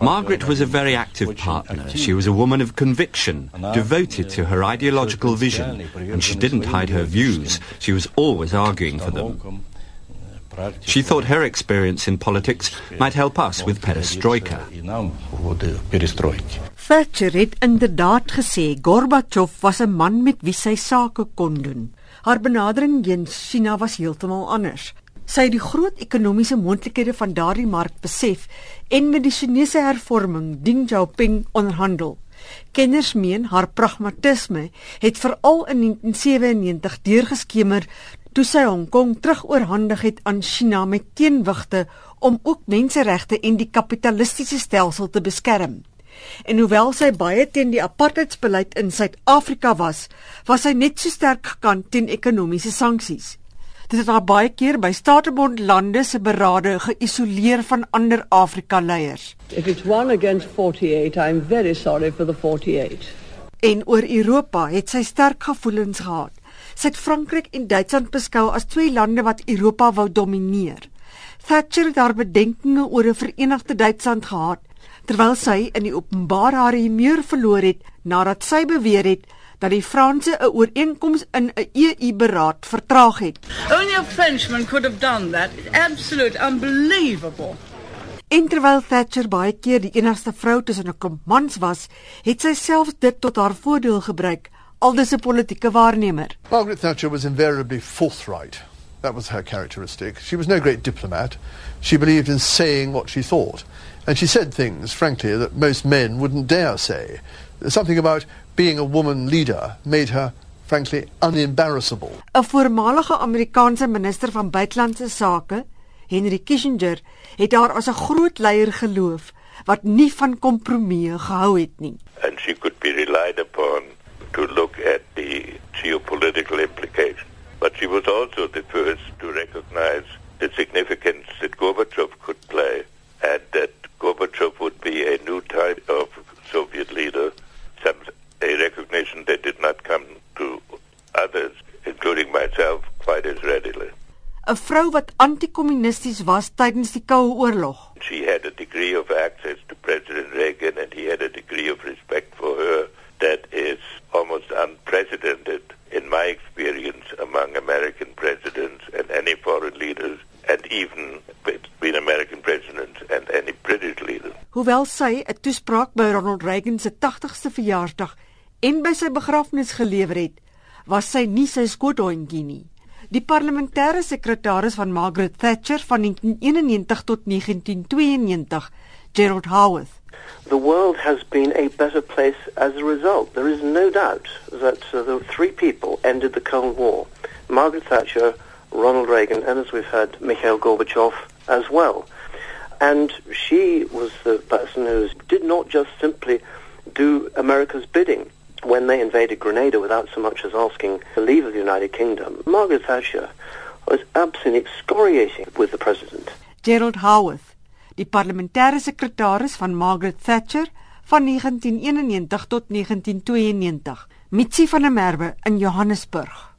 Margaret was a very active partner. She was a woman of conviction, devoted to her ideological vision, and she didn't hide her views. She was always arguing for them. She thought her experience in politics might help us with perestroika. Thatcher het inderdaad gesê Gorbachev was 'n man met wie sy sake kon doen. Haar benadering teen China was heeltemal anders. Sy het die groot ekonomiese moontlikhede van daardie mark besef en met die Chinese hervorming Deng Xiaoping onderhandel. Kenners meen haar pragmatisme het veral in 1997 deurgeskemer toe sy Hong Kong terugoorhandig het aan China met teenwigte om ook menseregte en die kapitalistiese stelsel te beskerm. En hoewel sy baie teen die apartheidsbeleid in Suid-Afrika was, was sy net so sterk gekant teen ekonomiese sanksies. Dit het haar baie keer by Statebond lande se berade geïsoleer van ander Afrika leiers. If it's 1 against 48, I'm very sorry for the 48. En oor Europa het sy sterk gevoelens gehad. Sy het Frankryk en Duitsland beskou as twee lande wat Europa wou domineer. Thatcher het haar bedenkinge oor 'n verenigde Duitsland gehad terwyl sy in die openbaar haar humeur verloor het nadat sy beweer het dat die Franse 'n ooreenkoms in 'n EU-beraad vertraag het. Only a Frenchman could have done that. Absolute unbelievable. En terwyl Thatcher baie keer die enigste vrou tussen 'n klomp mans was, het sy self dit tot haar voordeel gebruik, aldus 'n politieke waarnemer. Margaret Thatcher was invariably forthright. That was her characteristic. She was no great diplomat. She believed in saying what she thought. And she said things, frankly, that most men wouldn't dare say. Something about being a woman leader made her frankly unembarrassable. 'n Voormalige Amerikaanse minister van buitelandse sake, Henry Kissinger, het haar as 'n groot leier geloof wat nie van kompromieë gehou het nie. And she could be relied upon to look at the geopolitical implications. But she was also the first to recognize the significance that Gorbachev could play and that Gorbachev would be a new type of Soviet leader, some a recognition that did not come to others, including myself, quite as readily. 'n Vrou wat anti-kommunisties was tydens die Koue Oorlog. She had a degree of access to President Reagan and he had a degree of respect for her that is almost unprecedented in my experience among American presidents and any foreign leaders and even between American presidents and any British leader. Hoewel sy 'n toespraak by Ronald Reagan se 80ste verjaarsdag en by sy begrafnis gelewer het, was sy nie sy skoothondjie nie. Die parlementêre sekretaris van Margaret Thatcher van 1991 tot 1992, Gerald Howarth. The world has been a better place as a result. There is no doubt that uh, the three people ended the Cold War. Margaret Thatcher, Ronald Reagan, and as we've heard, Mikhail Gorbachev as well. And she was the person who did not just simply do America's bidding when they invaded Grenada without so much as asking the leave of the United Kingdom. Margaret Thatcher was absolutely excoriating with the president. Gerald Howarth, die parlementêre sekretaris van Margaret Thatcher van 1991 tot 1992, Mitsi van der Merwe in Johannesburg.